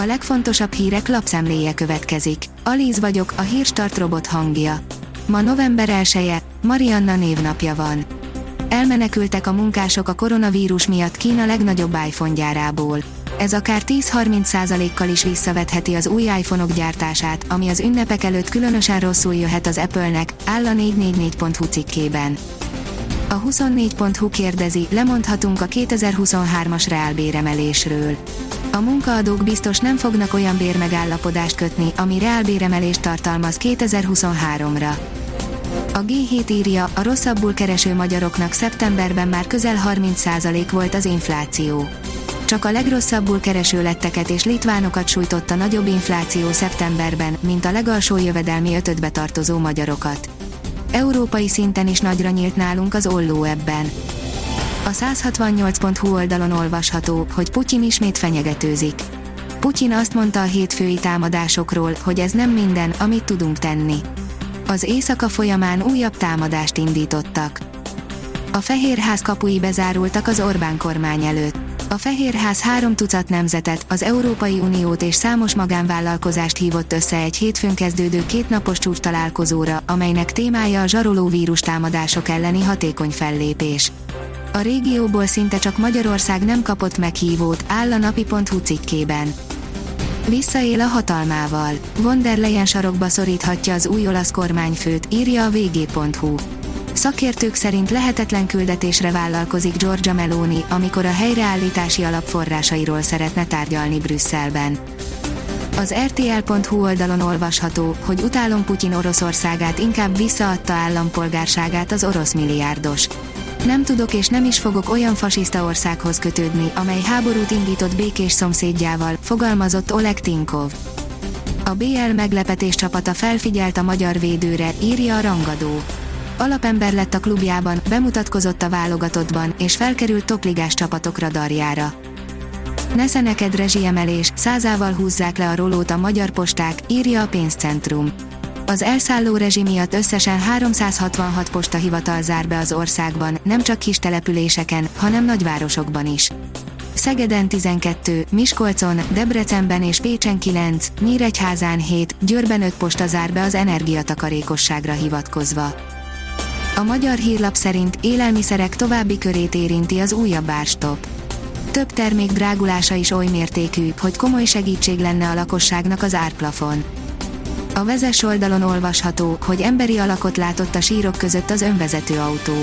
A legfontosabb hírek lapszemléje következik. Alíz vagyok, a hírstart robot hangja. Ma november 1 Marianna névnapja van. Elmenekültek a munkások a koronavírus miatt Kína legnagyobb iPhone gyárából. Ez akár 10-30%-kal is visszavetheti az új iPhone-ok gyártását, ami az ünnepek előtt különösen rosszul jöhet az Apple-nek, áll a 444.hu cikkében. A 24.hu kérdezi, lemondhatunk a 2023-as reálbéremelésről. A munkaadók biztos nem fognak olyan bérmegállapodást kötni, ami reálbéremelést tartalmaz 2023-ra. A G7 írja, a rosszabbul kereső magyaroknak szeptemberben már közel 30% volt az infláció. Csak a legrosszabbul kereső letteket és litvánokat sújtotta nagyobb infláció szeptemberben, mint a legalsó jövedelmi ötödbe tartozó magyarokat. Európai szinten is nagyra nyílt nálunk az olló ebben. A 168.hu oldalon olvasható, hogy Putyin ismét fenyegetőzik. Putyin azt mondta a hétfői támadásokról, hogy ez nem minden, amit tudunk tenni. Az éjszaka folyamán újabb támadást indítottak. A Fehérház kapui bezárultak az Orbán kormány előtt. A Fehérház három tucat nemzetet, az Európai Uniót és számos magánvállalkozást hívott össze egy hétfőn kezdődő kétnapos csúcs találkozóra, amelynek témája a zsaroló vírus támadások elleni hatékony fellépés. A régióból szinte csak Magyarország nem kapott meghívót, áll a napi.hu cikkében. Visszaél a hatalmával. Von der Leyen sarokba szoríthatja az új olasz kormányfőt, írja a vg.hu. Szakértők szerint lehetetlen küldetésre vállalkozik Giorgia Meloni, amikor a helyreállítási alapforrásairól szeretne tárgyalni Brüsszelben. Az RTL.hu oldalon olvasható, hogy utálom Putyin Oroszországát inkább visszaadta állampolgárságát az orosz milliárdos. Nem tudok és nem is fogok olyan fasiszta országhoz kötődni, amely háborút indított békés szomszédjával, fogalmazott Oleg Tinkov. A BL meglepetés csapata felfigyelt a magyar védőre, írja a rangadó. Alapember lett a klubjában, bemutatkozott a válogatottban, és felkerült topligás csapatok radarjára. Nesze neked rezsiemelés, százával húzzák le a rolót a magyar posták, írja a pénzcentrum. Az elszálló rezsi miatt összesen 366 postahivatal zár be az országban, nem csak kis településeken, hanem nagyvárosokban is. Szegeden 12, Miskolcon, Debrecenben és Pécsen 9, Nyíregyházán 7, Győrben 5 posta zár be az energiatakarékosságra hivatkozva. A magyar hírlap szerint élelmiszerek további körét érinti az újabb árstop. Több termék drágulása is oly mértékű, hogy komoly segítség lenne a lakosságnak az árplafon. A vezes oldalon olvasható, hogy emberi alakot látott a sírok között az önvezető autó.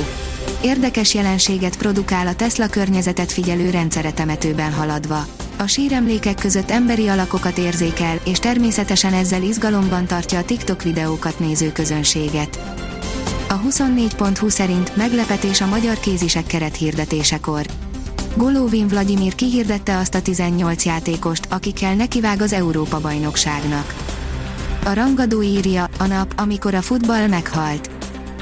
Érdekes jelenséget produkál a Tesla környezetet figyelő rendszere temetőben haladva. A síremlékek között emberi alakokat érzékel, és természetesen ezzel izgalomban tartja a TikTok videókat néző közönséget. A 24.20 szerint meglepetés a magyar kézisek keret hirdetésekor. Golovin Vladimir kihirdette azt a 18 játékost, akikkel nekivág az Európa-bajnokságnak. A rangadó írja, a nap, amikor a futball meghalt.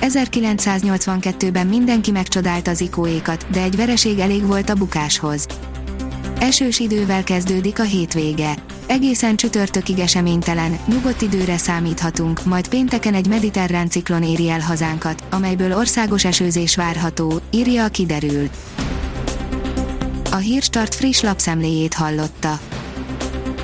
1982-ben mindenki megcsodálta az ikóékat, de egy vereség elég volt a bukáshoz. Esős idővel kezdődik a hétvége. Egészen csütörtökig eseménytelen, nyugodt időre számíthatunk, majd pénteken egy mediterrán ciklon éri el hazánkat, amelyből országos esőzés várható, írja a kiderül. A Hírstart friss lapszemléjét hallotta.